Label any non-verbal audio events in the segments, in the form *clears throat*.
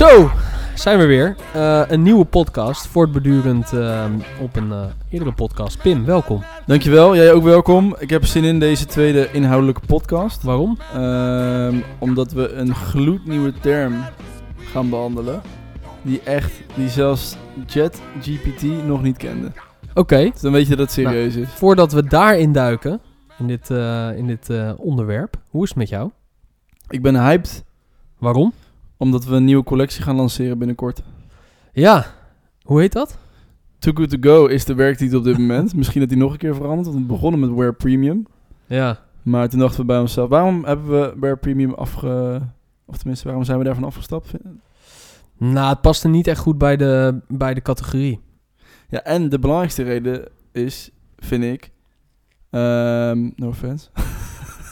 Zo, zijn we weer. Eh, een nieuwe podcast, voortbedurend eh, op een eh, eerdere podcast. Pim, welkom. Dankjewel, jij ook welkom. Ik heb zin in deze tweede inhoudelijke podcast. Waarom? Ehm, omdat we een gloednieuwe term gaan behandelen. Die echt, die zelfs ChatGPT nog niet kende. Oké, Dus dan weet je dat het serieus is. voordat we daarin duiken, in dit, in dit onderwerp, hoe is het met jou? Ik ben hyped, Waarom? Omdat we een nieuwe collectie gaan lanceren binnenkort. Ja, hoe heet dat? Too Good To Go is de werktitel op dit *laughs* moment. Misschien dat die nog een keer verandert, want we begonnen met Wear Premium. Ja, Maar toen dachten we bij onszelf, waarom hebben we Wear Premium afge... Of tenminste, waarom zijn we daarvan afgestapt? nou, het paste niet echt goed bij de, bij de categorie. Ja, en de belangrijkste reden is, vind ik, ehm, no offense,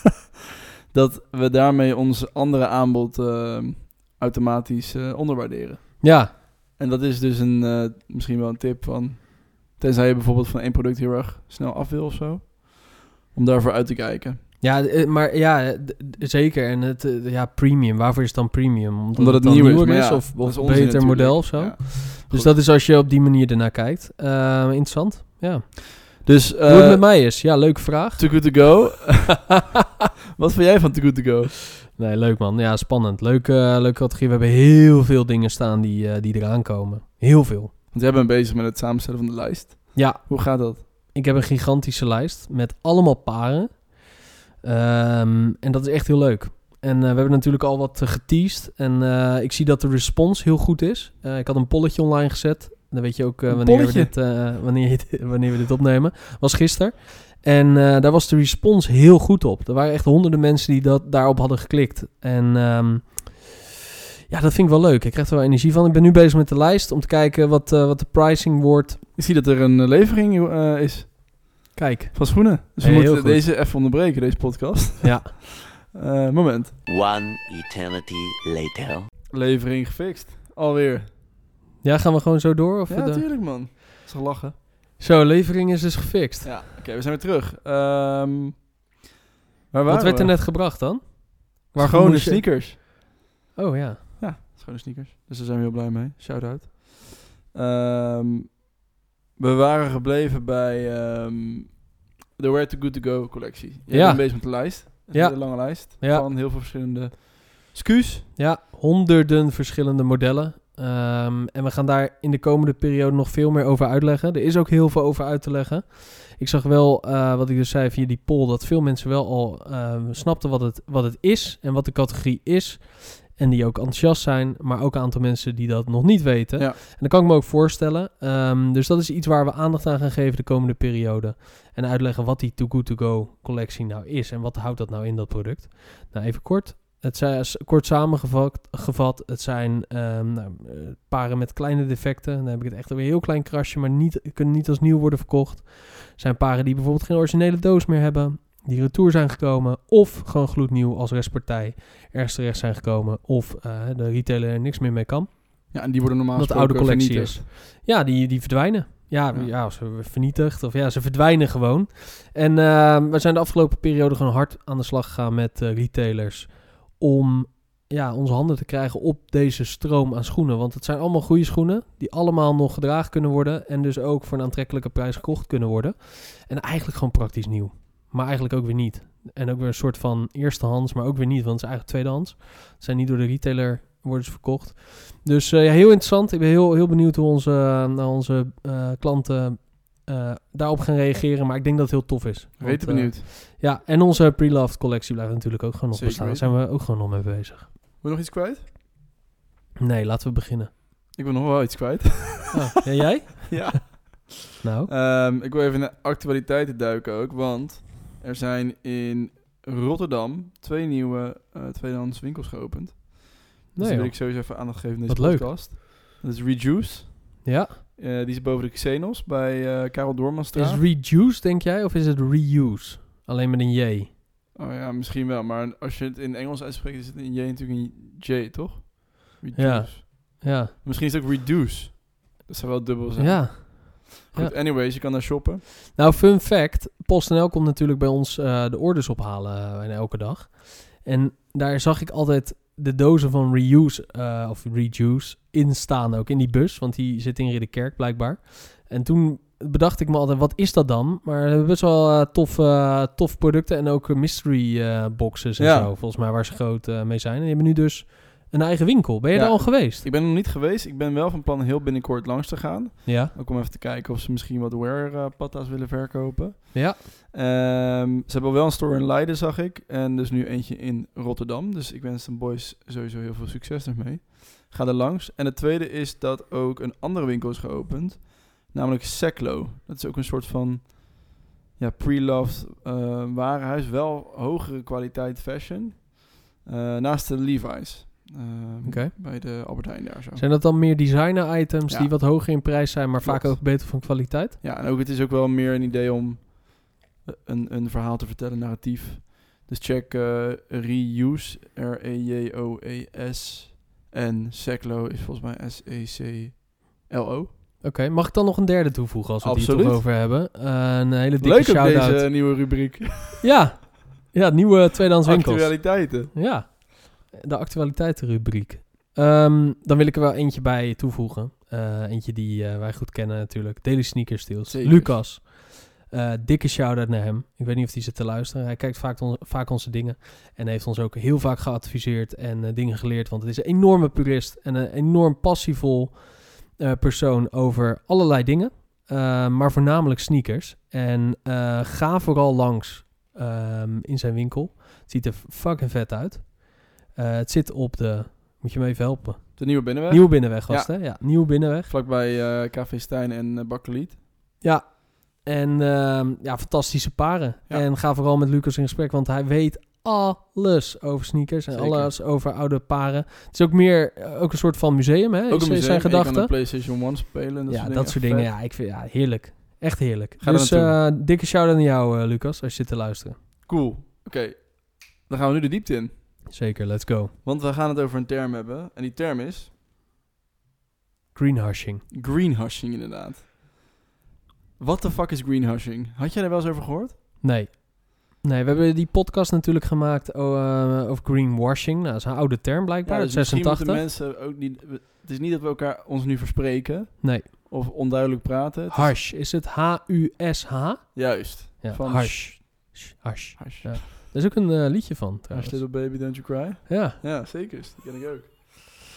*laughs* dat we daarmee ons andere aanbod ehm, automatisch eh, onderwaarderen. Ja, En dat is dus een, eh, misschien wel een tip van, tenzij je bijvoorbeeld van één product heel erg snel af wil of zo, om daarvoor uit te kijken. ja eh, maar ja, zeker. En het, ja, premium, waarvoor is het dan premium? Omdat, Omdat het dan nieuw is, ja, of, of onzin beter natuurlijk. model of zo? Ja. Dus dat is als je op die manier ernaar kijkt. Eh, interessant, ja. Dus, Hoe het eh met mij is, ja, leuke vraag. Too Good To Go. *laughs* Wat vind jij van Too Good To Go? Nee, leuk man. Ja, spannend. Leuke, eh, leuke categorie. We hebben heel veel dingen staan die, eh, die eraan komen. Heel veel. Want jij bent bezig met het samenstellen van de lijst. Ja, Hoe gaat dat? ik heb een gigantische lijst met allemaal paren. Ehm, en dat is echt heel leuk. En eh, we hebben natuurlijk al wat uh, geteased. En ik zie dat de respons heel goed is. Ik had een polletje online gezet. Dan weet je ook eh, wanneer, we dit, eh, wanneer, dit- *laughs* wanneer we dit opnemen. Was gisteren. En eh, daar was de respons heel goed op. Er waren echt honderden mensen die dat, daarop hadden geklikt. En ehm, ja, dat vind ik wel leuk. Ik krijg er wel energie van. Ik ben nu bezig met de lijst om te kijken wat, eh, wat de pricing wordt. Ik zie dat er een levering eh, is Kijk. van schoenen. Dus we Hey, moeten deze even onderbreken, deze podcast. *laughs* Ja. Eh, moment. One eternity later. Levering gefixt. Alweer. Ja, gaan we gewoon zo door? Of ja, natuurlijk man. Dat is lachen. Zo, levering is dus gefixt. Ja, oké, we zijn weer terug. Waar waren Wat werd we? er net gebracht dan? Schone sneakers. Oh ja. Ja, schone sneakers. Dus daar zijn we heel blij mee. Shout-out. Ehm, we waren gebleven bij ehm, de Where to Good To Go collectie. Je Ja. bent bezig met de lijst. Een Ja. hele lange lijst Ja. van heel veel verschillende scuus. Ja, honderden verschillende modellen. Ehm, en we gaan daar in de komende periode nog veel meer over uitleggen. Er is ook heel veel over uit te leggen. Ik zag wel, eh, wat ik dus zei via die poll, dat veel mensen wel al ehm, snapten wat het, wat het is en wat de categorie is. En die ook enthousiast zijn, maar ook een aantal mensen die dat nog niet weten. Ja. En dat kan ik me ook voorstellen. Ehm, dus dat is iets waar we aandacht aan gaan geven de komende periode. En uitleggen wat die Too Good To Go collectie nou is en wat houdt dat nou in dat product. Nou, even kort. Het zijn kort samengevat, gevat, het zijn ehm, nou, eh, paren met kleine defecten. Dan heb ik het echt weer een heel klein krasje, maar niet, kunnen niet als nieuw worden verkocht. Zijn paren die bijvoorbeeld geen originele doos meer hebben, die retour zijn gekomen, of gewoon gloednieuw als restpartij ergens terecht zijn gekomen, of eh, de retailer er niks meer mee kan. Ja, en die worden normaal Dat de oude gesproken collectie vernietigd. is. Ja, die, die verdwijnen. Ja, Ja. ja. ze vernietigd. Of ja, ze verdwijnen gewoon. En eh, we zijn de afgelopen periode gewoon hard aan de slag gegaan met eh, retailers. Om ja, onze handen te krijgen op deze stroom aan schoenen. Want het zijn allemaal goede schoenen. Die allemaal nog gedragen kunnen worden. En dus ook voor een aantrekkelijke prijs gekocht kunnen worden. En eigenlijk gewoon praktisch nieuw. Maar eigenlijk ook weer niet. En ook weer een soort van eerstehands, maar ook weer niet. Want het is eigenlijk tweedehands. Het zijn niet door de retailer worden verkocht. Dus eh, ja, heel interessant. Ik ben heel, heel benieuwd hoe onze, naar onze eh, klanten eh, daarop gaan reageren. Maar ik denk dat het heel tof is. Want, Rete eh, benieuwd. ja, en onze pre-loved collectie blijft natuurlijk ook gewoon nog bestaan. Daar zijn we ook gewoon nog mee bezig. Wil je nog iets kwijt? Nee, laten we beginnen. Ik wil nog wel iets kwijt. *laughs* Oh, ja, jij? *laughs* ja. *laughs* Nou, Ehm, ik wil even de actualiteiten duiken ook, want er zijn in Rotterdam twee nieuwe eh, tweedehands winkels geopend. Dus nee, wil ik sowieso even aandacht geven in deze Wat leuk. podcast. Dat is Rejuice. Ja, Eh, die is boven de Xenos bij eh Karel Doormanstraat. is reduce, denk jij? Of is het reuse? Alleen met een J. oh ja, misschien wel. Maar als je het in Engels uitspreekt, is het in J natuurlijk een J, toch? Rejuice. Ja. Ja, Misschien is het ook Reduce. Dat zou wel dubbel zijn. ja. Goed, anyways, je kan daar shoppen. Nou, fun fact. PostNL komt natuurlijk bij ons eh, de orders ophalen elke dag. En daar zag ik altijd de dozen van reuse eh, of rejuice in staan ook in die bus, want die zit in Ridderkerk blijkbaar. En toen bedacht ik me altijd, wat is dat dan? Maar we hebben best wel eh, tof, eh, tof producten en ook mystery boxes en Ja. zo, volgens mij waar ze groot mee zijn. En die hebben nu dus een eigen winkel. Ben je Ja. er al geweest? Ik ben er nog niet geweest. Ik ben wel van plan heel binnenkort langs te gaan. Ja. Ook om even te kijken of ze misschien wat wear eh, patta's willen verkopen. Ja. Ehm, ze hebben wel een store in Leiden, zag ik. En dus nu eentje in Rotterdam. Dus ik wens de boys sowieso heel veel succes ermee. Ga er langs. En het tweede is dat ook een andere winkel is geopend. Namelijk Seclo. Dat is ook een soort van ja, pre-loved eh, warenhuis. Wel hogere kwaliteit fashion. Eh, naast de Levi's. Oké. Bij de Albert Heijn daar zo. Zijn dat dan meer designer items Ja. die wat hoger in prijs zijn, maar vaak ook beter van kwaliteit? Ja, en ook het is ook wel meer een idee om eh, een, een verhaal te vertellen, narratief. Dus check eh, Reuse, R-E-J-O-E-S. En Seclo is volgens mij S-E-C-L-O. Oké, mag ik dan nog een derde toevoegen als we het hier toch over hebben? Een hele dikke Leuk shout-out. deze nieuwe rubriek. Ja, ja nieuwe tweedehands *laughs* winkels. Actualiteiten. Ja, de actualiteitenrubriek. Ehm, dan wil ik er wel eentje bij toevoegen. Eh, eentje die eh, wij goed kennen natuurlijk. Daily Sneaker Steals. Zeker. Lucas. Eh, dikke shout-out naar hem. Ik weet niet of hij zit te luisteren. Hij kijkt vaak, on- vaak onze dingen. En heeft ons ook heel vaak geadviseerd en dingen geleerd. Want het is een enorme purist en een enorm passievol persoon over allerlei dingen. Eh, maar voornamelijk sneakers. En ga vooral langs ehm, in zijn winkel. Het ziet er fucking vet uit. Eh, het zit op de... Moet je me even helpen? De nieuwe binnenweg. Nieuwe Binnenweg was Ja. het, hè? Ja, Nieuwe Binnenweg. Vlakbij eh Café Stijn en uh, Bakkeliet. Ja. En ehm, ja, fantastische paren. Ja. En ga vooral met Lucas in gesprek, want hij weet alles over sneakers en Zeker. alles over oude paren. Het is ook meer, ook een soort van museum, hè? Ook een museum. zijn Je kan gedachten. een PlayStation 1 spelen. Dat ja, soort dat soort dingen. Vet. Ja, ik vind, ja, heerlijk. Echt heerlijk. Ga dus eh, dikke shout-out naar jou, Lucas, als je zit te luisteren. Cool. Oké. Dan gaan we nu de diepte in. Zeker, let's go. Want we gaan het over een term hebben. En die term is Greenhushing. greenhushing inderdaad. What the fuck is greenhushing? Had jij daar wel eens over gehoord? Nee. Nee, we hebben die podcast natuurlijk gemaakt eh, over greenwashing. Nou, dat is een oude term blijkbaar, uit dus misschien 86. moeten mensen ook niet... Het is niet dat we elkaar ons nu verspreken. Nee, Of onduidelijk praten. Het is- het H-U-S-H? Juist. Ja, Van hash. Sh- Hash. Hash. Ja. Daar is ook een eh, liedje van trouwens. little baby, don't you cry. Ja, Ja, zeker. Die ken ik ook.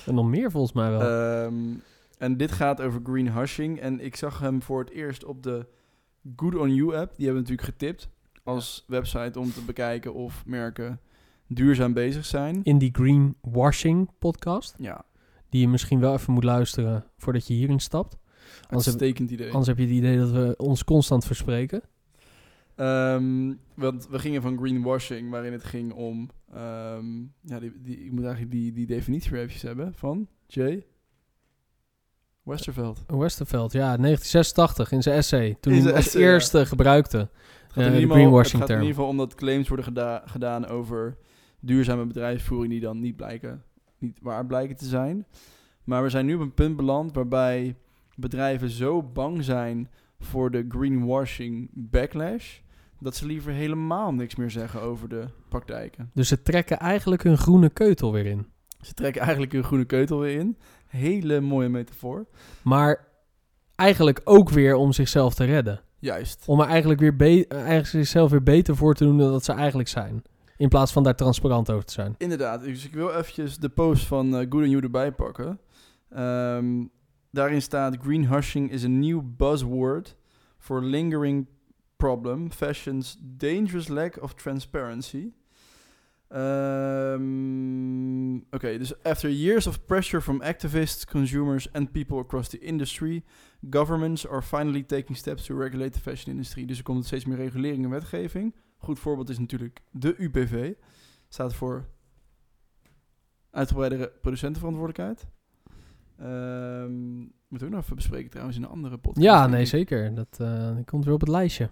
en nog meer volgens mij wel. Ehm, en dit gaat over greenhushing. En ik zag hem voor het eerst op de Good On You app. Die hebben we natuurlijk getipt als website om te bekijken of merken duurzaam bezig zijn. In die greenwashing podcast, Ja, die je misschien wel even moet luisteren voordat je hierin stapt. Anders heb, uitstekend idee. anders heb je het idee dat we ons constant verspreken. Ehm, want we gingen van greenwashing, waarin het ging om... ehm, ja, die, die, ik moet eigenlijk die, die definitie weer eventjes hebben van Jay Westerveld. Westerveld, ja, 1986 in zijn essay. Toen hij als essay, ja. eerste gebruikte. Eh, in de ieder geval, het greenwashing gaat in term. ieder geval om dat claims worden geda- gedaan over duurzame bedrijfsvoering die dan niet blijken, niet waar blijken te zijn. Maar we zijn nu op een punt beland waarbij bedrijven zo bang zijn voor de greenwashing backlash, dat ze liever helemaal niks meer zeggen over de praktijken. Dus ze trekken eigenlijk hun groene keutel weer in. Ze trekken eigenlijk hun groene keutel weer in. Hele mooie metafoor. Maar eigenlijk ook weer om zichzelf te redden. Juist. Om er eigenlijk, weer be- eh, eigenlijk zichzelf weer beter voor te doen dan dat ze eigenlijk zijn. In plaats van daar transparant over te zijn. Inderdaad, dus ik wil eventjes de post van uh, Good You erbij pakken. Ehm, daarin staat: Greenhushing is a new buzzword for lingering problem, fashion's dangerous lack of transparency. Ehm, Oké, dus after years of pressure from activists, consumers and people across the industry, governments are finally taking steps to regulate the fashion industry. Dus er komt steeds meer regulering en wetgeving. Goed voorbeeld is natuurlijk de UPV. Staat voor uitgebreide producentenverantwoordelijkheid. Ehm moeten we nog even bespreken trouwens in een andere podcast. Ja, nee, zeker. Dat, eh, dat komt weer op het lijstje.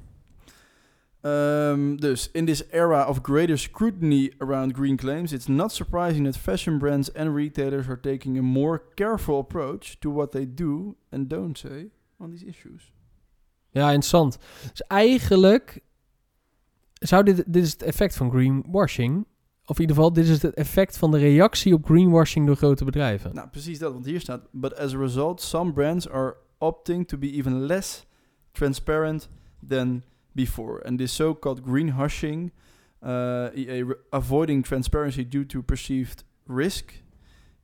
Um, dus, in this era of greater scrutiny around green claims, it's not surprising that fashion brands and retailers are taking a more careful approach to what they do and don't say on these issues. Ja, interessant. Dus eigenlijk zou dit, dit is het effect van greenwashing. Of in ieder geval, dit is het effect van de reactie op greenwashing door grote bedrijven. Nou, precies dat, want hier staat... But as a result, some brands are opting to be even less transparent than before. And this so-called greenwashing, uh, i.e. re- avoiding transparency due to perceived risk,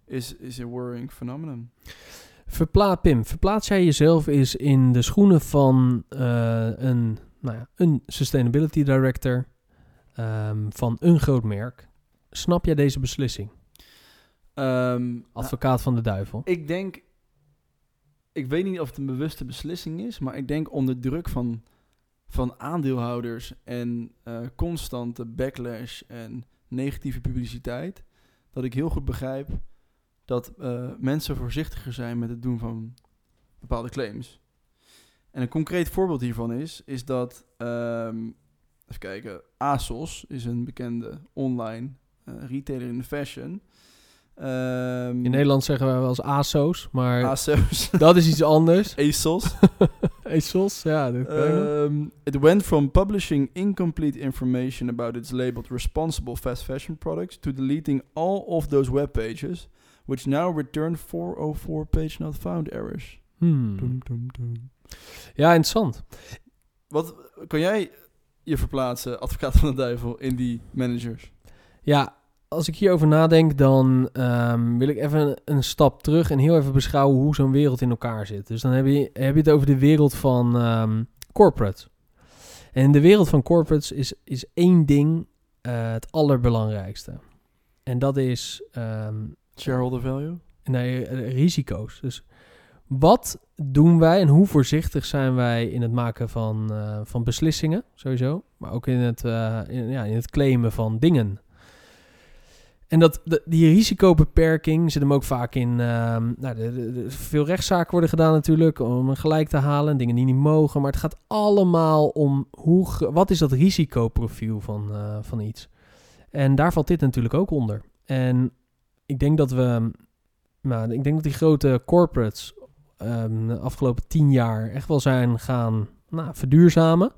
is, is a worrying phenomenon. Verpla Pim, verplaats jij jezelf eens in de schoenen van eh, een, nou ja, een sustainability director ehm, van een groot merk? Snap jij deze beslissing? Ehm, Advocaat van de duivel. Ik denk, ik weet niet of het een bewuste beslissing is, maar ik denk onder druk van, van aandeelhouders en eh, constante backlash en negatieve publiciteit, dat ik heel goed begrijp dat eh, mensen voorzichtiger zijn met het doen van bepaalde claims. En een concreet voorbeeld hiervan is, is dat, ehm, even kijken, ASOS is een bekende online eh, retailer in de fashion. Ehm, In Nederland zeggen we wel eens ASO's, maar ASOS. *laughs* dat is iets anders. *laughs* ASOS. ASOS, *laughs* ja. Um, it went from publishing incomplete information about its labeled responsible fast fashion products to deleting all of those web pages, which now return 404 page not found errors. Hmm. Dum, dum, dum. Ja, interessant. Wat kan jij je verplaatsen, advocaat van de duivel, in die managers? Ja, als ik hierover nadenk, dan ehm, wil ik even een, een stap terug en heel even beschouwen hoe zo'n wereld in elkaar zit. Dus dan heb je, heb je het over de wereld van ehm corporate. En in de wereld van corporates is, is één ding eh, het allerbelangrijkste. En dat is ehm, Shareholder value? nee, eh, risico's. Dus wat doen wij en hoe voorzichtig zijn wij in het maken van, eh, van beslissingen, sowieso. Maar ook in het, in, ja, in het claimen van dingen. En dat, die risicobeperking zit hem ook vaak in. ehm, nou, veel rechtszaken worden gedaan natuurlijk om gelijk te halen. Dingen die niet mogen. Maar het gaat allemaal om hoe, wat is dat risicoprofiel van, eh, van iets. En daar valt dit natuurlijk ook onder. En ik denk dat we. Nou, ik denk dat die grote corporates ehm, de afgelopen tien jaar echt wel zijn gaan nou, verduurzamen.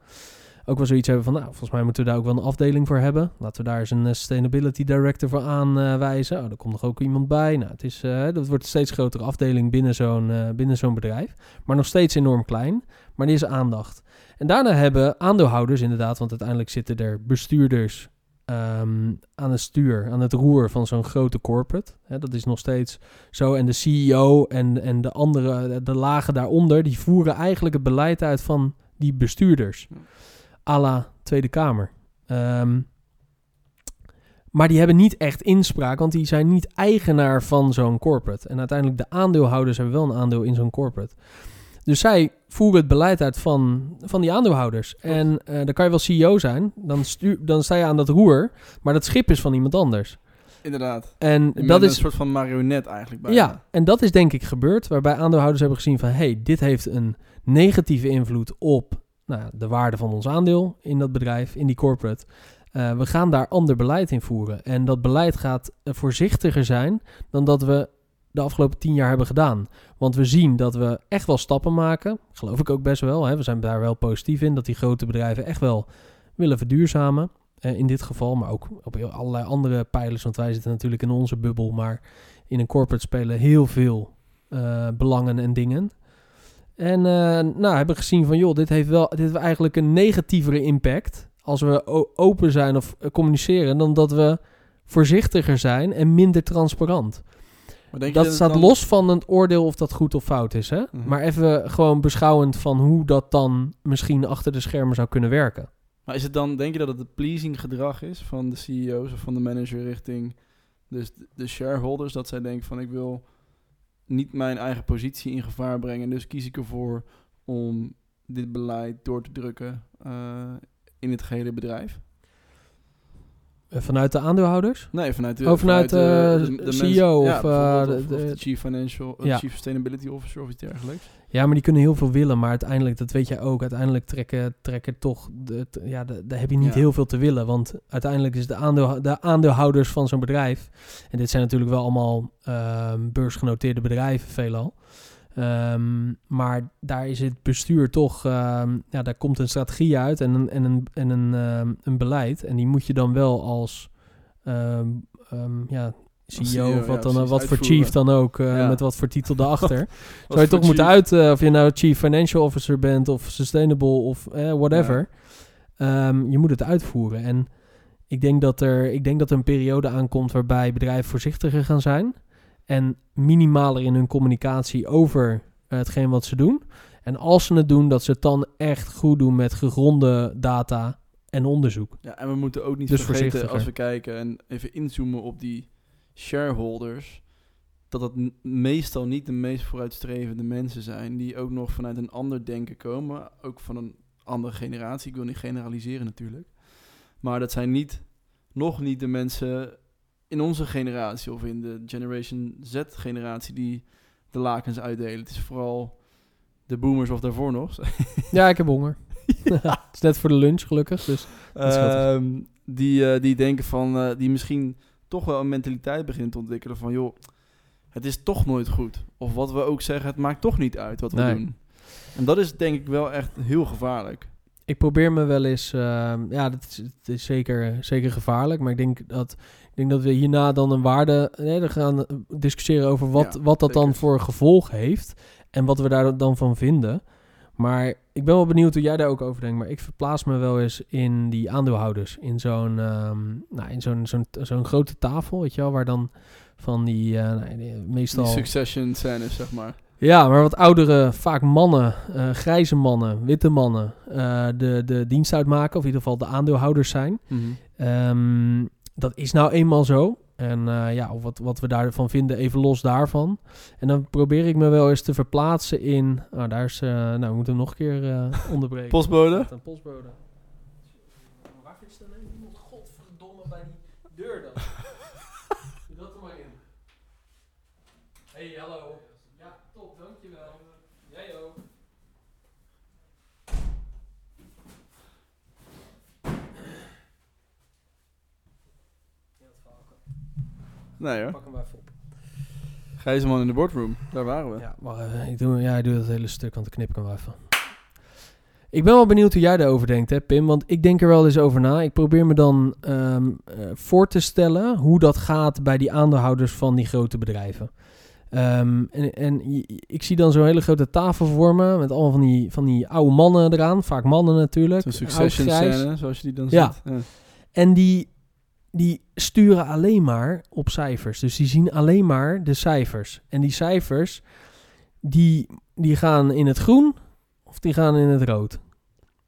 Ook wel zoiets hebben van, nou, volgens mij moeten we daar ook wel een afdeling voor hebben. Laten we daar eens een eh, sustainability director voor aanwijzen. Oh, er komt nog ook iemand bij. Nou, het is, eh, dat wordt een steeds grotere afdeling binnen zo'n eh, binnen zo'n bedrijf. Maar nog steeds enorm klein. Maar er is aandacht. En daarna hebben aandeelhouders inderdaad, want uiteindelijk zitten er bestuurders ehm, aan het stuur, aan het roer van zo'n grote corporate. Dat is nog steeds zo. En de CEO en, en de andere, de lagen daaronder, die voeren eigenlijk het beleid uit van die bestuurders. Ja. à la Tweede Kamer. Ehm, maar die hebben niet echt inspraak, want die zijn niet eigenaar van zo'n corporate. En uiteindelijk de aandeelhouders hebben wel een aandeel in zo'n corporate. Dus zij voeren het beleid uit van, van die aandeelhouders. En eh, dan kan je wel CEO zijn, dan, stuur, dan sta je aan dat roer, maar dat schip is van iemand anders. Inderdaad. En dat een is soort van marionet eigenlijk bij. ja, en dat is denk ik gebeurd, waarbij aandeelhouders hebben gezien van, hey, dit heeft een negatieve invloed op nou, de waarde van ons aandeel in dat bedrijf, in die corporate. Eh, we gaan daar ander beleid in voeren. En dat beleid gaat eh, voorzichtiger zijn dan dat we de afgelopen tien jaar hebben gedaan. Want we zien dat we echt wel stappen maken. Geloof ik ook best wel. Hè? We zijn daar wel positief in dat die grote bedrijven echt wel willen verduurzamen. eh, in dit geval, maar ook op allerlei andere pijlers. Want wij zitten natuurlijk in onze bubbel. Maar in een corporate spelen heel veel belangen en dingen. En eh, nou, hebben gezien van, joh, dit heeft wel dit heeft eigenlijk een negatievere impact als we open zijn of eh, communiceren, dan dat we voorzichtiger zijn en minder transparant. Maar Dat staat dan- los van het oordeel of dat goed of fout is, hè? Mhm. Maar even gewoon beschouwend van hoe dat dan misschien achter de schermen zou kunnen werken. Maar is het dan, denk je dat het het pleasing gedrag is van de CEO's of van de manager richting dus de shareholders? Dat zij denken van ik wil niet mijn eigen positie in gevaar brengen. Dus kies ik ervoor om dit beleid door te drukken eh, in het gehele bedrijf. Eh, Vanuit de aandeelhouders? Nee, vanuit de, Oh, vanuit, de, de, de CEO mensen- of, ja, eh, de- of, chief financial, Ja. chief sustainability officer of iets dergelijks. Ja, maar die kunnen heel veel willen, maar uiteindelijk, dat weet jij ook, uiteindelijk trekken, trekken toch, de, ja, daar heb je niet Ja. heel veel te willen. Want uiteindelijk is de, aandeel, de aandeelhouders van zo'n bedrijf, en dit zijn natuurlijk wel allemaal ehm, beursgenoteerde bedrijven veelal, Ehm, maar daar is het bestuur toch, ehm, ja, daar komt een strategie uit en een, en een, en een, een beleid. En die moet je dan wel als ja, CEO, CEO, of wat, ja, dan, wat voor chief dan ook, eh, Ja. met wat voor titel daarachter. *laughs* Zou je toch moeten uit, eh, of je nou chief financial officer bent of sustainable of eh, whatever. Ehm, je moet het uitvoeren. En ik denk, dat er, ik denk dat er een periode aankomt waarbij bedrijven voorzichtiger gaan zijn. En minimaler in hun communicatie over hetgeen wat ze doen. En als ze het doen, dat ze het dan echt goed doen met gegronde data en onderzoek. Ja, en we moeten ook niet Dus vergeten als we kijken en even inzoomen op die shareholders, dat dat n- meestal niet de meest vooruitstrevende mensen zijn, die ook nog vanuit een ander denken komen, ook van een andere generatie. Ik wil niet generaliseren natuurlijk, maar dat zijn niet, nog niet de mensen in onze generatie of in de Generation Z-generatie die de lakens uitdelen. Het is vooral de boomers of daarvoor nog. *laughs* Ja, ik heb honger. *laughs* *laughs* het is net voor de lunch gelukkig. Dus. Ehm, die, eh, die denken van, eh, die misschien toch wel een mentaliteit beginnen te ontwikkelen van, joh, het is toch nooit goed. Of wat we ook zeggen, het maakt toch niet uit wat we Nee. doen. En dat is denk ik wel echt heel gevaarlijk. ik probeer me wel eens. ehm, ja, dat is, het is zeker, zeker gevaarlijk. Maar ik denk dat, ik denk dat we hierna dan een waarde. Nee, gaan discussiëren over wat, Ja, wat dat dan voor gevolg heeft. En wat we daar dan van vinden. Maar ik ben wel benieuwd hoe jij daar ook over denkt. Maar ik verplaats me wel eens in die aandeelhouders. In zo'n ehm, nou, in zo'n zo'n zo'n grote tafel, weet je wel. Waar dan van die, eh, nou, die- meestal... Die succession scènes, zeg maar. Ja, maar wat oudere, vaak mannen, eh, grijze mannen, witte mannen, eh, de, de dienst uitmaken, of in ieder geval de aandeelhouders zijn. Ehm, dat is nou eenmaal zo. En eh, ja, of wat, wat we daarvan vinden, even los daarvan. En dan probeer ik me wel eens te verplaatsen in. Nou, daar is. eh, nou, we moeten hem nog een keer eh, onderbreken. Postbode? Een postbode. Waar vindt dan iemand godverdomme bij die deur dan? Doe dat er maar in. Hey, hallo. Ja, top, dankjewel. Jij ook. Nee hoor. Pak hem even op. Gijzeman in de boardroom, daar waren we. Ja, even. Ik doe, ja, ik doe dat hele stuk, want ik knip ik hem wel even. Ik ben wel benieuwd hoe jij daarover denkt, hè, Pim. Want ik denk er wel eens over na. Ik probeer me dan ehm, eh, voor te stellen hoe dat gaat bij die aandeelhouders van die grote bedrijven. Ehm, en, ik zie dan zo'n hele grote tafel vormen met allemaal van die, van die oude mannen eraan. Vaak mannen natuurlijk. Zo'n succession scène, zoals je die dan Ja. ziet. Ja. En die, die sturen alleen maar op cijfers. Dus die zien alleen maar de cijfers. En die cijfers, die, die gaan in het groen of die gaan in het rood.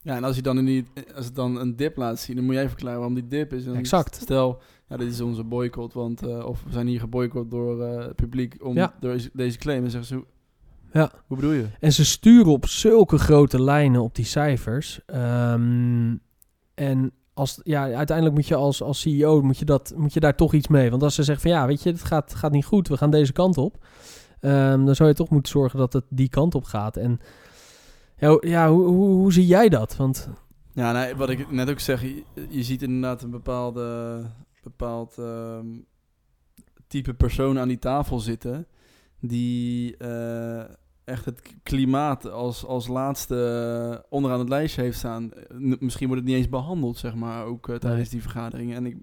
Ja, en als je dan in die, als het dan een dip laat zien, dan moet jij verklaren waarom die dip is. En Exact. Stel, ja, dit is onze boycott, want eh, of we zijn hier geboycott door eh, het publiek om Ja. door deze- claim. En zeggen ze, Ja. hoe bedoel je? En ze sturen op zulke grote lijnen op die cijfers. Ehm, en als, ja, uiteindelijk moet je als, als CEO moet je, dat, moet je daar toch iets mee. Want als ze zeggen van ja, weet je, het gaat, gaat niet goed, we gaan deze kant op. ehm, dan zou je toch moeten zorgen dat het die kant op gaat. En ja, ja hoe, hoe, hoe zie jij dat? Want Ja, nee, wat ik net ook zeg, je, je ziet inderdaad een bepaalde, bepaald ehm, type persoon aan die tafel zitten die eh, echt het klimaat als, als laatste onderaan het lijstje heeft staan. Eh, misschien wordt het niet eens behandeld, zeg maar, ook eh, tijdens Nee. die vergaderingen. En ik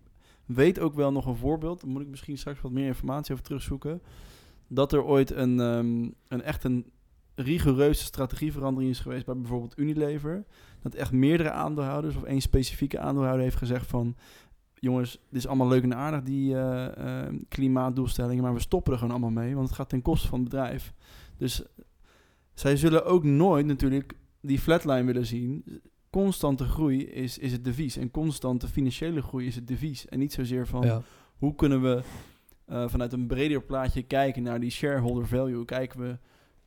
weet ook wel nog een voorbeeld, daar moet ik misschien straks wat meer informatie over terugzoeken, dat er ooit een, ehm, een echt een rigoureuze strategieverandering is geweest bij bijvoorbeeld Unilever. Dat echt meerdere aandeelhouders of één specifieke aandeelhouder heeft gezegd van... Jongens, dit is allemaal leuk en aardig, die eh, eh, klimaatdoelstellingen, maar we stoppen er gewoon allemaal mee, want het gaat ten koste van het bedrijf. Dus zij zullen ook nooit natuurlijk die flatline willen zien. Constante groei is, is het devies en constante financiële groei is het devies. En niet zozeer van ja, hoe kunnen we eh, vanuit een breder plaatje kijken naar die shareholder value? Kijken we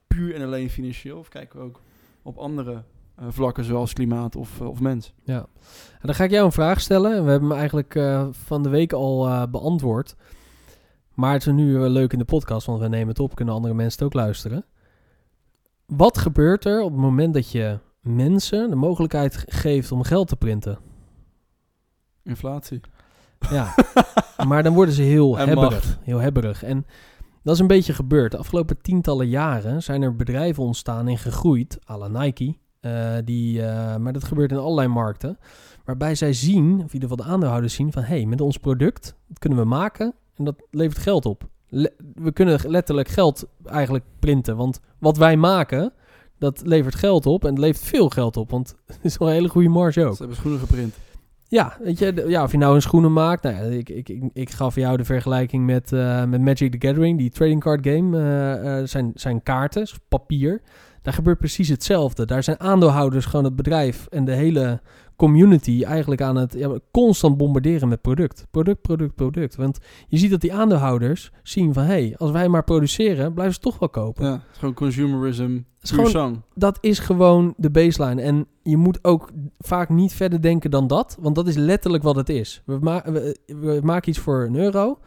puur en alleen financieel of kijken we ook op andere eh, vlakken zoals klimaat of, eh, of mens? ja. En dan ga ik jou een vraag stellen. En we hebben hem eigenlijk van de week al beantwoord. Maar het is nu leuk in de podcast, want we nemen het op, kunnen andere mensen het ook luisteren. Wat gebeurt er op het moment dat je mensen de mogelijkheid ge- geeft om geld te printen? Inflatie. Ja, *laughs* maar dan worden ze heel En hebberig. macht. Heel hebberig. En dat is een beetje gebeurd. De afgelopen tientallen jaren zijn er bedrijven ontstaan en gegroeid, à la Nike, Eh, die, eh, maar dat gebeurt in allerlei markten. Waarbij zij zien, of in ieder geval de aandeelhouders zien, van hé, hey, met ons product, dat kunnen we maken en dat levert geld op. We kunnen letterlijk geld eigenlijk printen. Want wat wij maken, dat levert geld op en het levert veel geld op. Want *laughs* het is wel een hele goede marge ook. Ze hebben schoenen geprint. Ja, weet je, ja, of je nou een schoenen maakt. Nou ja, ik, ik, ik, ik gaf jou de vergelijking met, eh, met Magic the Gathering, die trading card game. eh, eh, zijn, zijn kaarten, papier. Daar gebeurt precies hetzelfde. Daar zijn aandeelhouders gewoon het bedrijf en de hele community eigenlijk aan het ja, constant bombarderen met product. Product, product, product. Want je ziet dat die aandeelhouders zien van... hé, hey, als wij maar produceren, blijven ze toch wel kopen. Ja, het is gewoon consumerism. is gewoon- dat is gewoon de baseline. En je moet ook vaak niet verder denken dan dat. Want dat is letterlijk wat het is. We, ma- we, we maken iets voor een euro.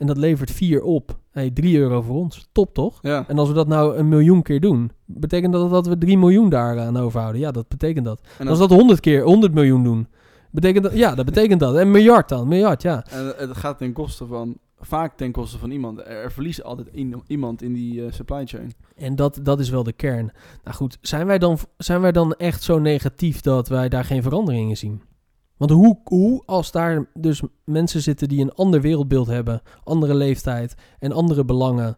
En dat levert 4 op. Hey, 3 euro voor ons. Top toch? Ja. En als we dat nou een miljoen keer doen. Betekent dat dat we 3 miljoen daar aan overhouden? Ja, dat betekent dat. En, Als dat, we dat 100 keer 100 miljoen doen. Betekent dat, ja, dat betekent dat. En miljard dan. Miljard, ja. en het gaat ten koste van, vaak ten koste van iemand. Er, er verliest altijd iemand in die eh, supply chain. En dat, dat is wel de kern. Nou goed, zijn wij, dan, zijn wij dan echt zo negatief dat wij daar geen veranderingen zien? Want hoe, hoe als daar dus mensen zitten die een ander wereldbeeld hebben, andere leeftijd en andere belangen,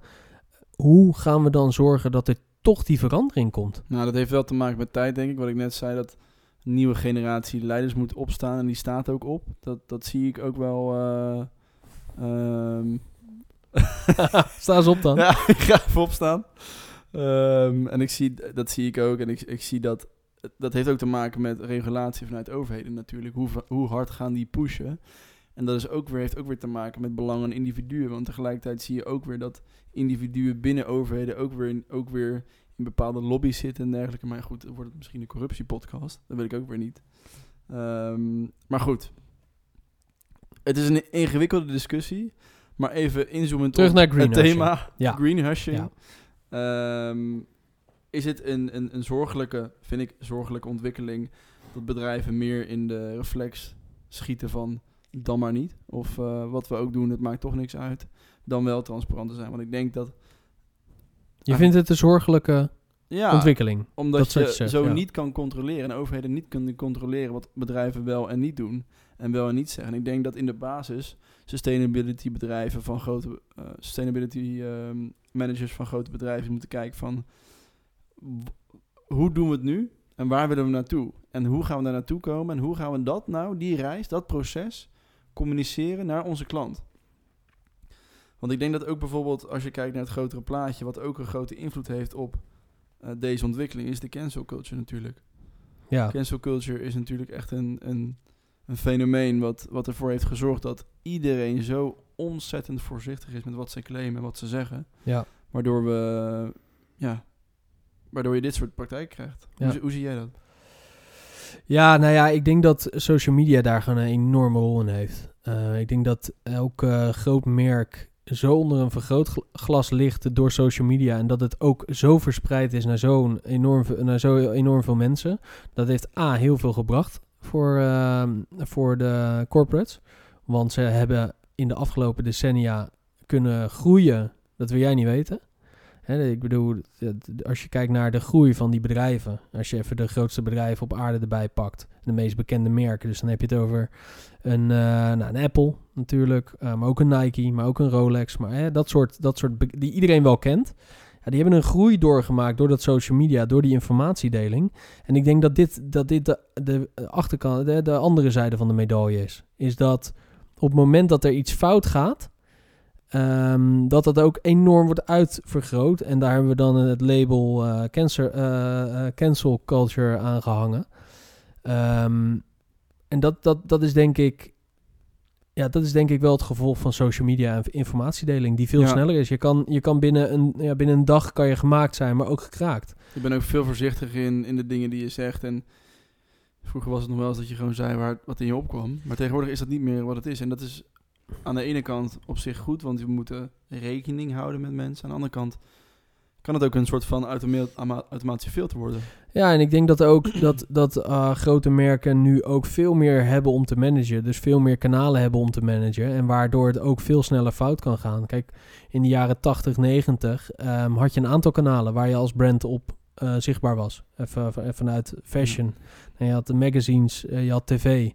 hoe gaan we dan zorgen dat er toch die verandering komt? Nou, dat heeft wel te maken met tijd, denk ik. Wat ik net zei, dat een nieuwe generatie leiders moet opstaan. En die staat ook op. Dat, dat zie ik ook wel... eh, ehm, *laughs* Sta eens op dan. Ja, *laughs* ik ga even opstaan. Ehm, en ik zie, dat zie ik ook. En ik, ik zie dat, dat heeft ook te maken met regulatie vanuit overheden natuurlijk. Hoe, hoe hard gaan die pushen? En dat is ook weer, heeft ook weer te maken met belangen individuen. Want tegelijkertijd zie je ook weer dat individuen binnen overheden ook weer, in- ook weer in bepaalde lobby's zitten en dergelijke. Maar goed, dan wordt het misschien een corruptiepodcast. Dat wil ik ook weer niet. Ehm, maar goed. Het is een ingewikkelde discussie. Maar even inzoomend Terug op naar het thema Ja. greenwashing. Ja. Is het een, een, een zorgelijke, vind ik, zorgelijke ontwikkeling dat bedrijven meer in de reflex schieten van dan maar niet. Of eh, wat we ook doen, het maakt toch niks uit. Dan wel transparant te zijn. Want ik denk dat, Je vindt het een zorgelijke ja, ontwikkeling. omdat dat je, zegt, zo ja. niet kan controleren en overheden niet kunnen controleren wat bedrijven wel en niet doen. En wel en niet zeggen. En ik denk dat in de basis sustainability bedrijven van grote eh, sustainability ehm, managers van grote bedrijven moeten kijken van hoe doen we het nu en waar willen we naartoe? En hoe gaan we daar naartoe komen en hoe gaan we dat nou, die reis, dat proces, communiceren naar onze klant? Want ik denk dat ook bijvoorbeeld als je kijkt naar het grotere plaatje, wat ook een grote invloed heeft op eh, deze ontwikkeling, is de cancel culture natuurlijk. Ja. Cancel culture is natuurlijk echt een, een, een fenomeen wat, wat ervoor heeft gezorgd dat iedereen zo ontzettend voorzichtig is met wat ze claimen en wat ze zeggen. Ja. Waardoor we, ja, waardoor je dit soort praktijk krijgt. Ja. Hoe, zie- hoe zie jij dat? Ja, nou ja, ik denk dat social media daar gewoon een enorme rol in heeft. Eh, ik denk dat elk eh, groot merk zo onder een vergrootglas ligt door social media en dat het ook zo verspreid is naar zo'n enorm, naar zo enorm veel mensen. Dat heeft A, heel veel gebracht voor, ehm, voor de corporates. Want ze hebben in de afgelopen decennia kunnen groeien, dat wil jij niet weten. Ik bedoel, als je kijkt naar de groei van die bedrijven, als je even de grootste bedrijven op aarde erbij pakt, de meest bekende merken, dus dan heb je het over een, eh, nou, een Apple natuurlijk, eh, maar ook een Nike, maar ook een Rolex, maar dat soort, dat soort die iedereen wel kent. Ja, die hebben een groei doorgemaakt door dat social media, door die informatiedeling. En ik denk dat dit, dat dit de, de achterkant, de, de andere zijde van de medaille is. Is dat op het moment dat er iets fout gaat, Ehm, dat dat ook enorm wordt uitvergroot. En daar hebben we dan het label eh, cancer, eh, eh, cancel culture aan gehangen. Ehm, en dat, dat, dat is denk ik... Ja, dat is denk ik wel het gevolg van social media en informatiedeling, die veel Ja. sneller is. Je kan, je kan binnen, een, ja, binnen een dag kan je gemaakt zijn, maar ook gekraakt. Je bent ook veel voorzichtig in, in de dingen die je zegt. En vroeger was het nog wel eens dat je gewoon zei waar, wat in je opkwam. Maar tegenwoordig is dat niet meer wat het is. En dat is aan de ene kant op zich goed, want we moeten rekening houden met mensen. Aan de andere kant kan het ook een soort van automatische filter worden. Ja, en ik denk dat ook *clears throat* dat, dat eh, grote merken nu ook veel meer hebben om te managen. Dus veel meer kanalen hebben om te managen. En waardoor het ook veel sneller fout kan gaan. Kijk, in de jaren 80, 90 ehm, had je een aantal kanalen waar je als brand op eh, zichtbaar was. Even, even vanuit fashion. En je had de magazines, eh, je had tv.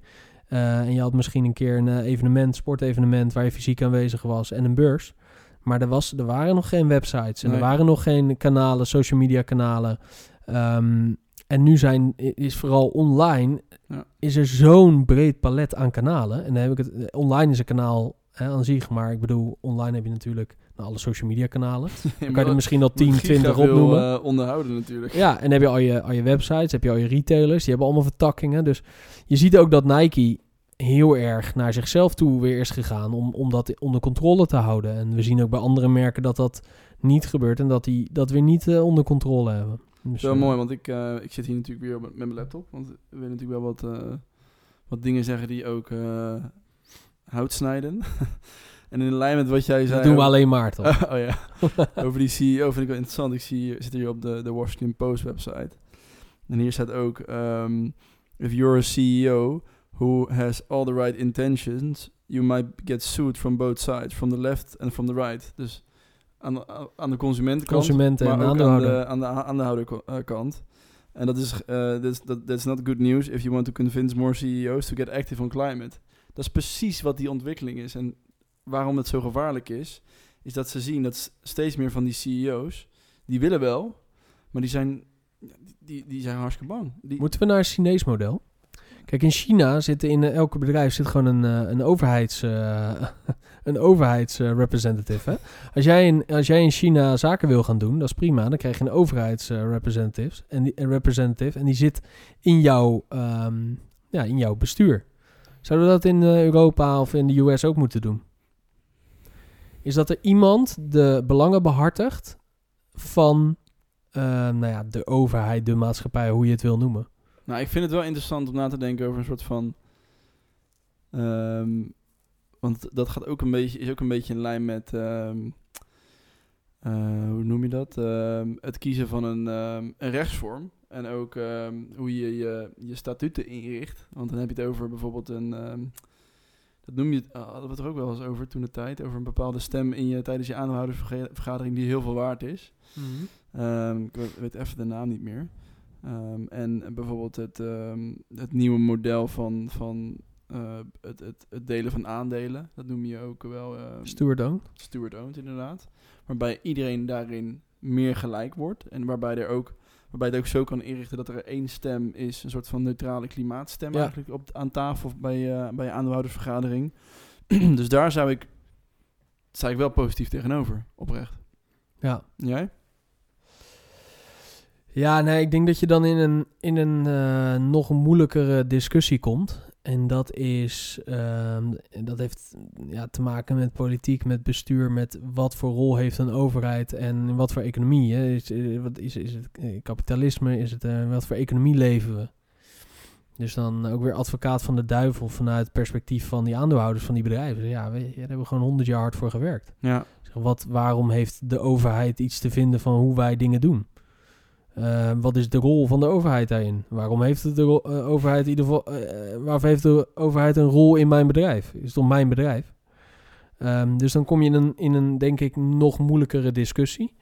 Eh, en je had misschien een keer een eh, evenement, sportevenement... waar je fysiek aanwezig was en een beurs. Maar er, was, er waren nog geen websites. En Nee. er waren nog geen kanalen, social media kanalen. Ehm, en nu zijn, is vooral online... Ja. is er zo'n breed palet aan kanalen. En dan heb ik het... eh, Online is een kanaal hè, aan zich. Maar ik bedoel, online heb je natuurlijk... nou, alle social media kanalen. *laughs* Dan kan je er misschien al 10, 20 opnoemen. eh, onderhouden natuurlijk. Ja, en heb je al je, al je websites, heb je al je retailers, die hebben allemaal vertakkingen. Dus je ziet ook dat Nike heel erg naar zichzelf toe weer is gegaan om, om dat onder controle te houden. En we zien ook bij andere merken dat dat niet gebeurt en dat die dat weer niet eh, onder controle hebben. Dus, Wel eh, mooi, want ik, ik zit hier natuurlijk weer op, met mijn laptop. Want we willen natuurlijk wel wat, wat dingen zeggen die ook hout snijden. *laughs* en in lijn met wat jij zei... Dat doen we over- alleen maar toch? *laughs* oh ja, *laughs* over die CEO vind ik wel interessant. Ik zie, zit hier op de, de Washington Post website. En hier staat ook... ehm, if you're a CEO who has all the right intentions... you might get sued from both sides. From the left and from the right. Dus aan de, aan de consumentenkant... Consumenten en maar ook aan de, aan de aandeelhouderkant. En dat is, eh that's, that, that's not good news if you want to convince more CEOs to get active on climate. Dat is precies wat die ontwikkeling is. En waarom het zo gevaarlijk is, is dat ze zien dat steeds meer van die CEO's, die willen wel, maar die zijn, die, die zijn hartstikke bang. Moeten we naar een Chinees model? Kijk, in China zit in eh, elke bedrijf zit gewoon een, eh, een overheids, eh, *laughs* een overheidsrepresentative. Als, jij in, als jij in China zaken wil gaan doen, dat is prima. Dan krijg je een overheidsrepresentative en die, representative en die zit in jouw, ehm, ja, in jouw bestuur. Zouden we dat in Europa of in de US ook moeten doen? Is dat er iemand de belangen behartigt van eh, nou ja, de overheid, de maatschappij, hoe je het wil noemen? Nou, ik vind het wel interessant om na te denken over een soort van. ehm, want dat gaat ook een beetje, is ook een beetje in lijn met. ehm, eh, hoe noem je dat? Ehm, het kiezen van een, een rechtsvorm. En ook hoe je, je je statuten inricht. Want dan heb je het over bijvoorbeeld een. Ehm, dat noem je ah, hadden we het er ook wel eens over toen de tijd. Over een bepaalde stem in je, tijdens je aanhoudersvergadering die heel veel waard is. Ehm, ik weet, even de naam niet meer. Ehm, en bijvoorbeeld het, ehm, het nieuwe model van, van eh, het, het, het delen van aandelen. Dat noem je ook wel ehm Steward owned. steward-owned inderdaad. Waarbij iedereen daarin meer gelijk wordt. En waarbij, er ook, waarbij het ook zo kan inrichten dat er één stem is. Een soort van neutrale klimaatstem Ja. eigenlijk op, aan tafel bij, eh bij je aandeelhoudersvergadering. *clears throat* dus daar zou ik, sta ik wel positief tegenover, oprecht. Ja. Jij? Ja, nee, ik denk dat je dan in een, in een eh, nog moeilijkere discussie komt. En dat is, ehm, dat heeft ja, te maken met politiek, met bestuur, met wat voor rol heeft een overheid en wat voor economie. Hè? Is, eh, wat is, is het eh, kapitalisme? Is het, eh, wat voor economie leven we? Dus dan ook weer advocaat van de duivel vanuit het perspectief van die aandeelhouders van die bedrijven. Ja, weet je, daar hebben we gewoon honderd jaar hard voor gewerkt. Ja. Zeg, Wat, waarom heeft de overheid iets te vinden van hoe wij dingen doen? Eh, wat is de rol van de overheid daarin? Waarom heeft de eh, overheid ieder geval, eh, waarvoor heeft de overheid een rol in mijn bedrijf? Is het toch mijn bedrijf? Ehm, dus dan kom je in een, in een, denk ik, nog moeilijkere discussie.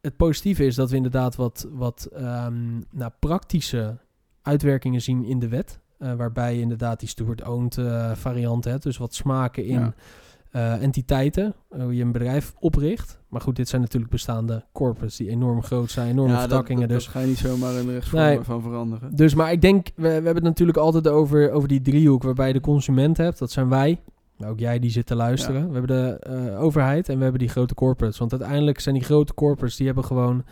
Het positieve is dat we inderdaad wat, wat ehm, nou, praktische uitwerkingen zien in de wet. waarbij je inderdaad die steward-owned variant hebt. Dus wat smaken in. Eh, entiteiten, eh, hoe je een bedrijf opricht. Maar goed, dit zijn natuurlijk bestaande corporates die enorm groot zijn, enorme Ja, vertakkingen. dat, dus, dat ga je niet zomaar in de rechtsvorm Nee. van veranderen. dus, maar ik denk, we, we hebben het natuurlijk altijd over, over die driehoek waarbij je de consument hebt. Dat zijn wij. Ook jij die zit te luisteren. Ja. We hebben de eh, overheid en we hebben die grote corporates. Want uiteindelijk zijn die grote corporates, die hebben gewoon...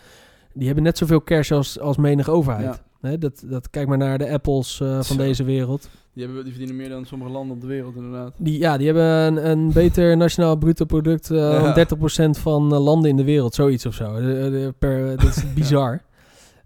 Die hebben net zoveel cash als, als menig overheid. Hè, dat, dat, kijk maar naar de Apples eh, van Zo. deze wereld. Die, hebben, die verdienen meer dan sommige landen op de wereld, inderdaad. Die, ja, die hebben een, een beter nationaal bruto product eh Ja. dan 30% van eh, landen in de wereld. Zoiets of zo. Eh, eh, per, dat is *laughs* bizar.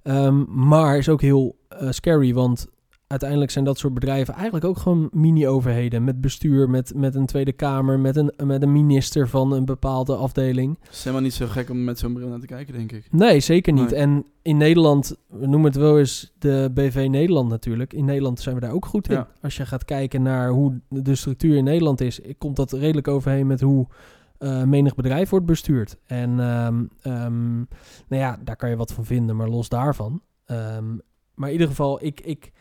Ehm, maar is ook heel eh, scary, want uiteindelijk zijn dat soort bedrijven eigenlijk ook gewoon mini-overheden. Met bestuur, met, met een Tweede Kamer, met een, met een minister van een bepaalde afdeling. Het is helemaal niet zo gek om met zo'n bril naar te kijken, denk ik. Nee, zeker niet. Nee. En in Nederland, we noemen het wel eens de BV Nederland natuurlijk. In Nederland zijn we daar ook goed in. Ja. Als je gaat kijken naar hoe de structuur in Nederland is, komt dat redelijk overheen met hoe eh, menig bedrijf wordt bestuurd. En ehm, ehm, nou ja, daar kan je wat van vinden, maar los daarvan. Ehm, maar in ieder geval, ik, ik,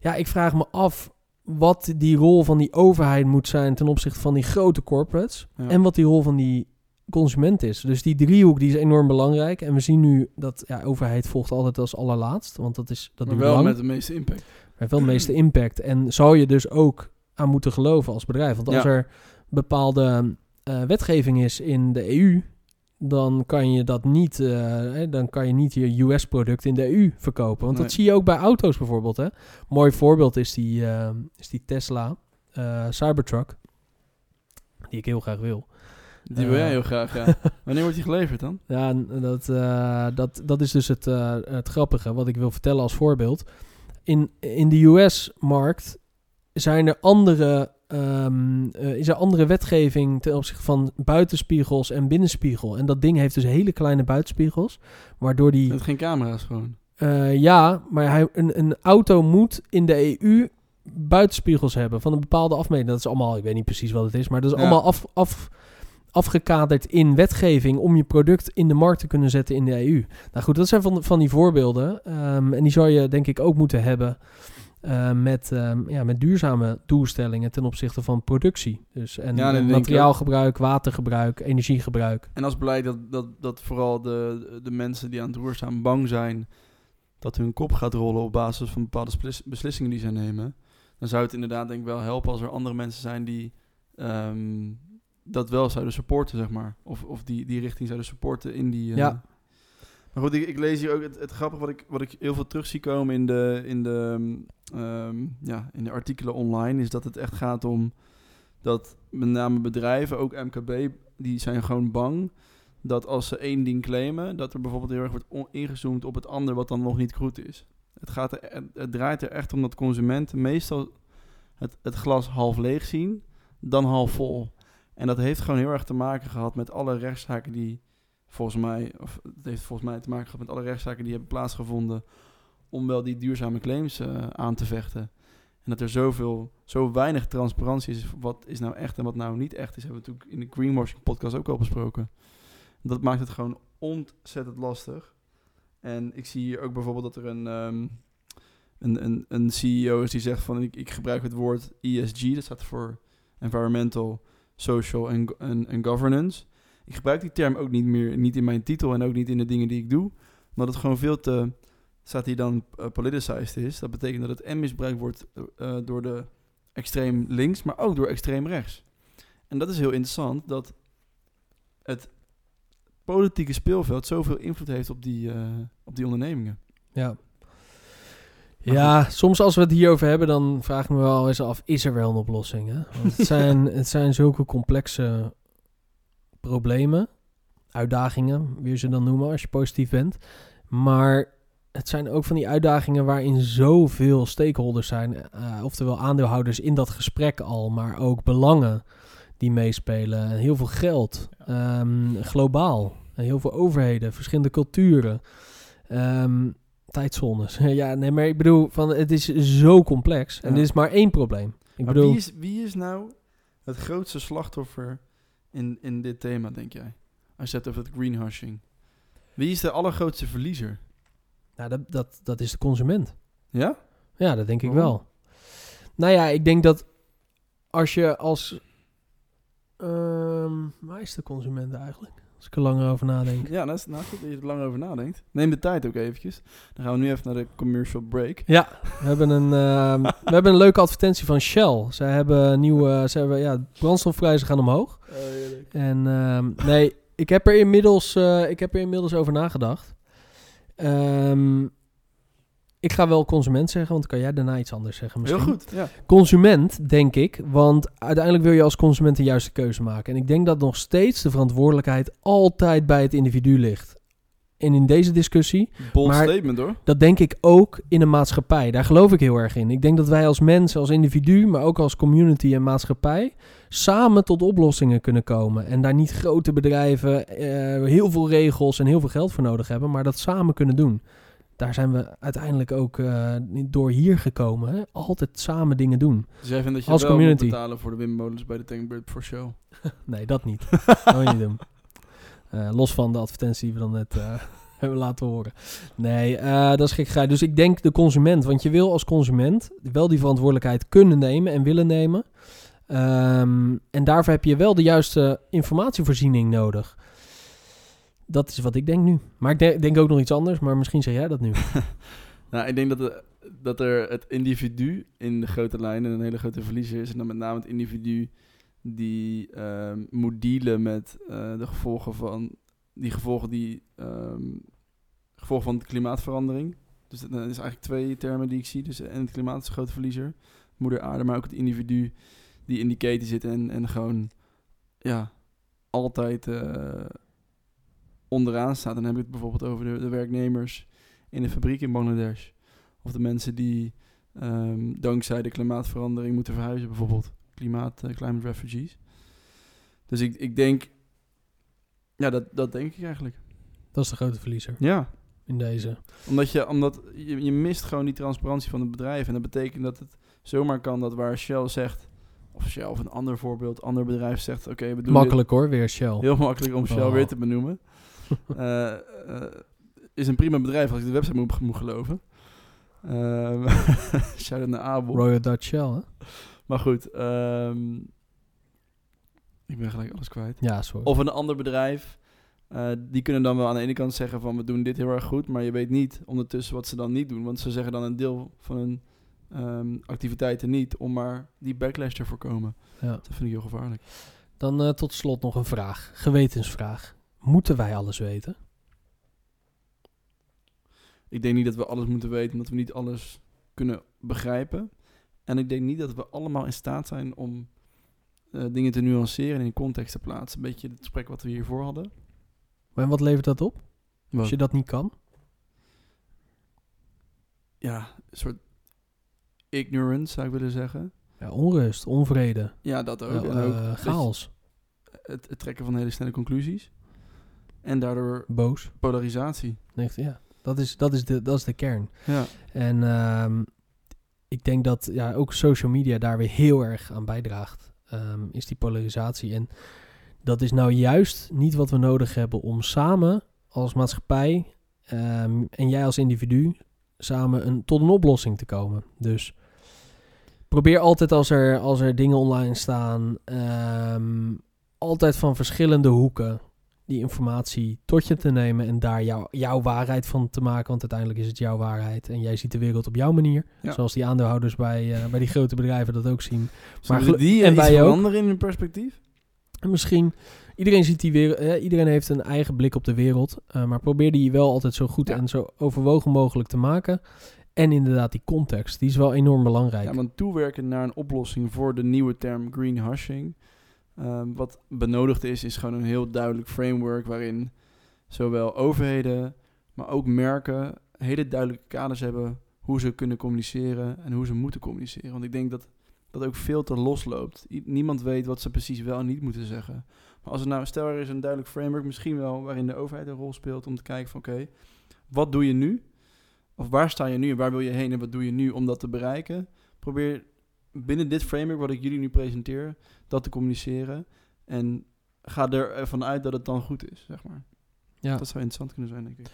ja, ik vraag me af wat die rol van die overheid moet zijn ten opzichte van die grote corporates. Ja. En wat die rol van die consument is. Dus die driehoek die is enorm belangrijk. En we zien nu dat ja, overheid volgt altijd als allerlaatst. Want dat is dat maar wel met de meeste impact. heeft wel de meeste impact. En zou je dus ook aan moeten geloven als bedrijf. Want als Ja. er bepaalde eh, wetgeving is in de EU, dan kan je dat niet, eh, dan kan je niet je US-product in de EU verkopen. Want dat zie je ook bij auto's bijvoorbeeld. Hè? Mooi voorbeeld is die, eh, is die Tesla eh, Cybertruck, die ik heel graag wil. Die wil jij heel graag, ja. *laughs* Wanneer wordt die geleverd dan? Ja, dat, dat, dat is dus het, het grappige wat ik wil vertellen als voorbeeld. In, in de US-markt zijn er andere, ehm, eh, is er andere wetgeving ten opzichte van buitenspiegels en binnenspiegel. En dat ding heeft dus hele kleine buitenspiegels, waardoor die... Geen camera's gewoon. Eh, ja, maar hij, een, een auto moet in de EU buitenspiegels hebben van een bepaalde afmeting. Dat is allemaal, ik weet niet precies wat het is, maar dat is Ja. allemaal af, af, afgekaderd in wetgeving om je product in de markt te kunnen zetten in de EU. Nou goed, dat zijn van, van die voorbeelden. Ehm, en die zou je denk ik ook moeten hebben eh, met, ehm, ja, met duurzame doelstellingen ten opzichte van productie. Dus en, Ja, materiaalgebruik, watergebruik, energiegebruik. En als blijkt dat, dat, dat vooral de, de mensen die aan het roer staan bang zijn dat hun kop gaat rollen op basis van bepaalde beslissingen die zij nemen, dan zou het inderdaad denk ik wel helpen als er andere mensen zijn die ehm, dat wel zouden supporten, zeg maar. Of, of die, die richting zouden supporten in die... eh, Ja. Maar goed, ik, lees hier ook het, het grappige wat ik, wat ik heel veel terug zie komen in de, in, de, ehm, ja, in de artikelen online, is dat het echt gaat om dat met name bedrijven, ook MKB, die zijn gewoon bang dat als ze één ding claimen, dat er bijvoorbeeld heel erg wordt ingezoomd op het ander wat dan nog niet goed is. Het, gaat er, het draait er echt om dat consumenten meestal het, het glas half leeg zien, dan half vol. En dat heeft gewoon heel erg te maken gehad met alle rechtszaken die volgens mij, of het heeft volgens mij te maken gehad met alle rechtszaken die hebben plaatsgevonden om wel die duurzame claims eh, aan te vechten. En dat er zoveel, zo weinig transparantie is. Wat is nou echt en wat nou niet echt is, hebben we natuurlijk in de Greenwashing podcast ook al besproken. Dat maakt het gewoon ontzettend lastig. En ik zie hier ook bijvoorbeeld dat er een, ehm, een, een, een CEO is die zegt van ik, ik gebruik het woord ESG, dat staat voor Environmental, Social en, en, en Governance. Ik gebruik die term ook niet meer, niet in mijn titel en ook niet in de dingen die ik doe, omdat het gewoon veel te, staat hier dan eh, politicized is. Dat betekent dat het en misbruikt wordt eh, door de extreem links, maar ook door extreem rechts. En dat is heel interessant, dat het politieke speelveld zoveel invloed heeft op die, eh, op die ondernemingen. Ja. Ja, soms als we het hierover hebben, dan vraag ik me wel eens af, is er wel een oplossing? Hè? Want het, *laughs* zijn, het zijn zulke complexe problemen, uitdagingen, wie je ze dan noemen als je positief bent. Maar het zijn ook van die uitdagingen waarin zoveel stakeholders zijn, eh, oftewel aandeelhouders in dat gesprek al, maar ook belangen die meespelen. Heel veel geld, ehm, globaal, heel veel overheden, verschillende culturen. Ehm, tijdzones. *laughs* ja, nee, maar ik bedoel, van, het is zo complex. En Ja. dit is maar één probleem. Ik maar bedoel, wie, is, wie is nou het grootste slachtoffer in, in dit thema, denk jij? Als je het over het greenwashing. Wie is de allergrootste verliezer? nou, dat, dat, dat is de consument. Ja? Ja, dat denk ik Waarom? wel. Nou ja, ik denk dat als je als... ehm, waar is de consument eigenlijk? Als ik er langer over nadenk. Ja, dat is nou goed dat je er lang over nadenkt. Neem de tijd ook eventjes. Dan gaan we nu even naar de commercial break. Ja, we hebben een, ehm, *laughs* we hebben een leuke advertentie van Shell. Zij hebben nieuwe... Ze hebben, ja, brandstofprijzen gaan omhoog. En ehm, nee, ik heb er inmiddels, eh, ik heb er inmiddels over nagedacht. Ehm, ik ga wel consument zeggen, want dan kan jij daarna iets anders zeggen Heel misschien. goed, ja. Consument, denk ik, want uiteindelijk wil je als consument de juiste keuze maken. En ik denk dat nog steeds de verantwoordelijkheid altijd bij het individu ligt. En in deze discussie, Bold Maar- statement hoor. dat denk ik ook in een maatschappij. Daar geloof ik heel erg in. Ik denk dat wij als mensen, als individu, maar ook als community en maatschappij, samen tot oplossingen kunnen komen. En daar niet grote bedrijven, eh, heel veel regels en heel veel geld voor nodig hebben, maar dat samen kunnen doen. Daar zijn we uiteindelijk ook niet door hier gekomen. Hè? Altijd samen dingen doen. Dus jij vindt dat je Als wel community. moet betalen voor de windmolens bij de Tankbird for show? *laughs* Nee, dat niet. *laughs* dat wil je niet doen. Eh, los van de advertentie die we dan net eh, *laughs* hebben laten horen. Nee, dat is gekheid. Dus ik denk de consument. Want je wil als consument wel die verantwoordelijkheid kunnen nemen en willen nemen. Ehm, en daarvoor heb je wel de juiste informatievoorziening nodig. Dat is wat ik denk nu. Maar ik denk, ook nog iets anders. Maar misschien zeg jij dat nu. *laughs* Nou, ik denk dat, er- dat er het individu in de grote lijnen een hele grote verliezer is. En dan met name het individu die ehm, moet dealen met eh, de gevolgen van die gevolgen die ehm, gevolgen van de klimaatverandering. Dus dat is eigenlijk twee termen die ik zie. Dus en het klimaat is een grote verliezer, moeder aarde, maar ook het individu die in die keten zit en, en gewoon ja altijd eh, onderaan staat. Dan heb ik het bijvoorbeeld over de, de werknemers in de fabriek in Bangladesh. Of de mensen die ehm, dankzij de klimaatverandering moeten verhuizen, bijvoorbeeld klimaat, eh, climate refugees. Dus ik, ik denk, ja, dat, dat denk ik eigenlijk. Dat is de grote verliezer Ja, in deze. omdat, je, omdat je, je mist gewoon die transparantie van het bedrijf. En dat betekent dat het zomaar kan dat waar Shell zegt, of Shell of een ander voorbeeld, ander bedrijf zegt, oké, we doen dit- Makkelijk hoor, weer Shell. Heel makkelijk om Shell Oh. weer te benoemen. *laughs* Eh, eh, is een prima bedrijf als ik de website moet, moet geloven. Ehm *laughs* Shout-out naar Abel. Royal Dutch Shell, hè? Maar goed, ehm, ik ben gelijk alles kwijt. Ja, sorry. Of een ander bedrijf, eh, die kunnen dan wel aan de ene kant zeggen van we doen dit heel erg goed, maar je weet niet ondertussen wat ze dan niet doen. Want ze zeggen dan een deel van hun ehm, activiteiten niet om maar die backlash te voorkomen. Ja. Dat vind ik heel gevaarlijk. Dan tot slot nog een vraag. Gewetensvraag. Moeten wij alles weten? Ik denk niet dat we alles moeten weten, omdat we niet alles kunnen begrijpen. En ik denk niet dat we allemaal in staat zijn om eh, dingen te nuanceren en in context te plaatsen. Een beetje het gesprek wat we hiervoor hadden. En wat levert dat op? Wat? Als je dat niet kan? Ja, een soort ignorance zou ik willen zeggen. Ja, onrust, onvrede, Ja, dat ook. ja, en ook eh, chaos, het, het trekken van hele snelle conclusies. En daardoor boos. polarisatie. Nee, Ja, dat is, dat, is de, dat is de kern. Ja, En ehm, ik denk dat ja, ook social media daar weer heel erg aan bijdraagt. ehm, is die polarisatie. En dat is nou juist niet wat we nodig hebben om samen als maatschappij ehm, en jij als individu samen een, tot een oplossing te komen. Dus probeer altijd als er, als er dingen online staan, altijd van verschillende hoeken die informatie tot je te nemen en daar jouw jouw waarheid van te maken. Want uiteindelijk is het jouw waarheid en jij ziet de wereld op jouw manier. Ja. Zoals die aandeelhouders bij, eh, bij die grote bedrijven dat ook zien. maar die en wij ook. in hun perspectief? En misschien, iedereen ziet die wereld, eh, iedereen heeft een eigen blik op de wereld. eh, maar probeer die wel altijd zo goed Ja. en zo overwogen mogelijk te maken. En inderdaad, die context, die is wel enorm belangrijk. Ja, want toewerken naar een oplossing voor de nieuwe term greenwashing. Ehm, wat benodigd is, is gewoon een heel duidelijk framework waarin zowel overheden, maar ook merken hele duidelijke kaders hebben hoe ze kunnen communiceren en hoe ze moeten communiceren. Want ik denk dat dat ook veel te losloopt. I- niemand weet wat ze precies wel en niet moeten zeggen. Maar als er nou, stel er is een duidelijk framework, misschien wel waarin de overheid een rol speelt om te kijken van oké, wat doe je nu? Of waar sta je nu en waar wil je heen en wat doe je nu om dat te bereiken? Probeer binnen dit framework wat ik jullie nu presenteer, dat te communiceren. En ga ervan uit dat het dan goed is, zeg maar. ja. Dat zou interessant kunnen zijn, denk ik.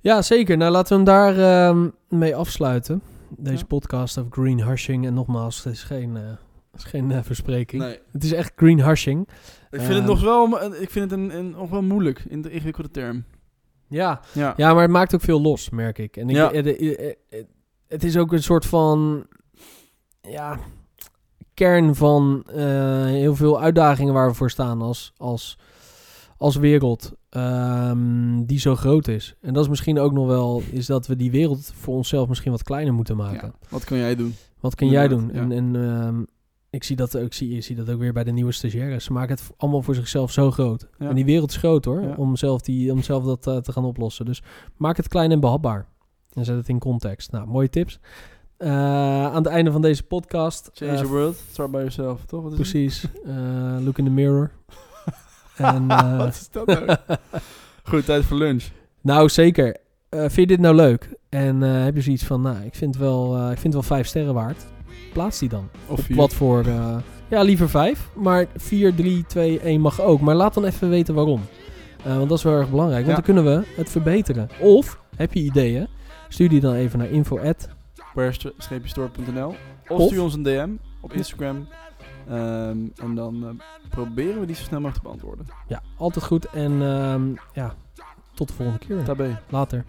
ja, zeker. Nou, laten we hem daar ehm, mee afsluiten. Deze Ja. podcast over greenhushing. En nogmaals, het is geen, eh, het is geen eh, verspreking. Nee, Het is echt greenhushing. ik vind het Ehm. nog wel, ik vind het een, een, nog wel moeilijk in de ingewikkelde term. Ja, Ja, Ja, maar het maakt ook veel los, merk ik. En ik, Ja. eh, eh, eh, het is ook een soort van ja, kern van eh, heel veel uitdagingen waar we voor staan als, als, als wereld. ehm, die zo groot is. En dat is misschien ook nog wel, is dat we die wereld voor onszelf misschien wat kleiner moeten maken. Ja. Wat kan jij doen? Wat kun jij doen? En, en ehm, ik zie dat ook, zie, je ziet dat ook weer bij de nieuwe stagiaires. Ze maken het allemaal voor zichzelf zo groot. Ja. En die wereld is groot hoor, om, zelf die, om zelf dat eh, te gaan oplossen. Dus maak het klein en behapbaar. En zet het in context. Nou, mooie tips. Eh, aan het einde van deze podcast. Change eh, the world, start by yourself, toch? Wat is het? Precies. eh, look in the mirror. *laughs* en, eh, Wat is dat nou? Goed, tijd voor lunch. nou, zeker. eh, vind je dit nou leuk? En eh, heb je zoiets van, nou, ik vind, wel, eh, ik vind wel vijf sterren waard. Plaats die dan. Of vier. platform. eh, ja, liever vijf. Maar 4, 3, 2, 1 mag ook. Maar laat dan even weten waarom. Eh, want dat is wel erg belangrijk. Want Ja. dan kunnen we het verbeteren. Of, heb je ideeën? Stuur die dan even naar info Where-store.nl Of, Of- stuur ons een DM op Instagram. Ehm, en dan eh, proberen we die zo snel mogelijk te beantwoorden. Ja, altijd goed. En ehm, ja, tot de volgende keer. Daarbij. Later.